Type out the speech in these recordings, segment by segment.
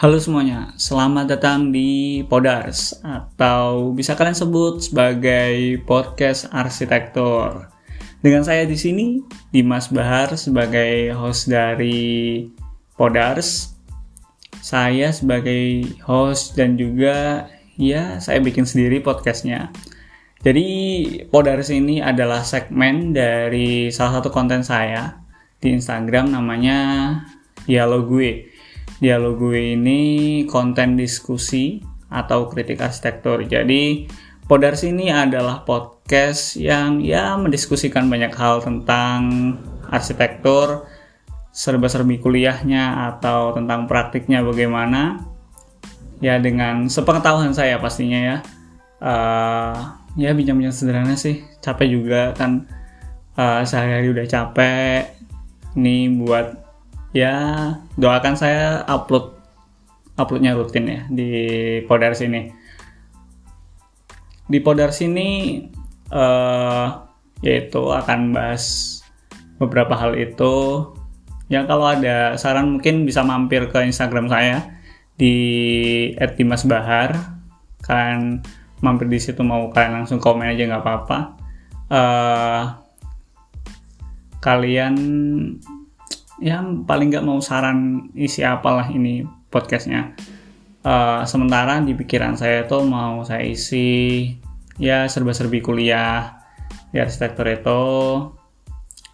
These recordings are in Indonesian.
Halo semuanya, selamat datang di Podars atau bisa kalian sebut sebagai podcast arsitektur. Dengan saya di sini, Dimas Bahar sebagai host dari Podars. Saya sebagai host dan juga ya saya bikin sendiri podcastnya. Jadi Podars ini adalah segmen dari salah satu konten saya di Instagram namanya Dialog Gue dialog gue ini konten diskusi atau kritik arsitektur. Jadi Podars ini adalah podcast yang ya mendiskusikan banyak hal tentang arsitektur, serba-serbi kuliahnya atau tentang praktiknya bagaimana. Ya dengan sepengetahuan saya pastinya ya. Uh, ya bincang-bincang sederhana sih. Capek juga kan uh, sehari-hari udah capek. Ini buat ya doakan saya upload uploadnya rutin ya di Podars ini di Podars ini uh, yaitu akan bahas beberapa hal itu. Ya kalau ada saran mungkin bisa mampir ke Instagram saya di @dimasbahar. Kalian mampir di situ mau kalian langsung komen aja nggak apa-apa. Uh, kalian ya paling nggak mau saran isi apalah ini podcastnya. Uh, sementara di pikiran saya tuh mau saya isi ya serba-serbi kuliah di arsitektur itu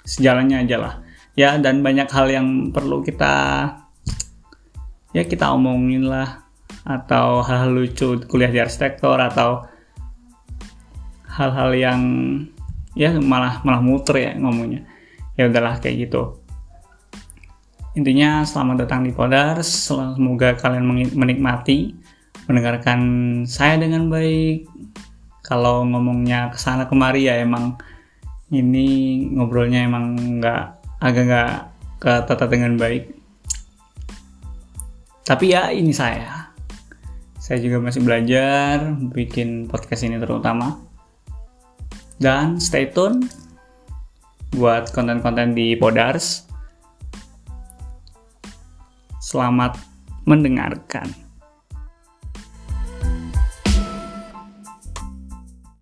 sejalannya aja lah. Ya dan banyak hal yang perlu kita ya kita omongin lah atau hal-hal lucu kuliah di arsitektur atau hal-hal yang ya malah malah muter ya ngomongnya ya udahlah kayak gitu Intinya selamat datang di Podars, semoga kalian menikmati mendengarkan saya dengan baik. Kalau ngomongnya ke sana kemari ya emang ini ngobrolnya emang nggak agak nggak ketata dengan baik. Tapi ya ini saya. Saya juga masih belajar bikin podcast ini terutama. Dan stay tune buat konten-konten di Podars Selamat mendengarkan.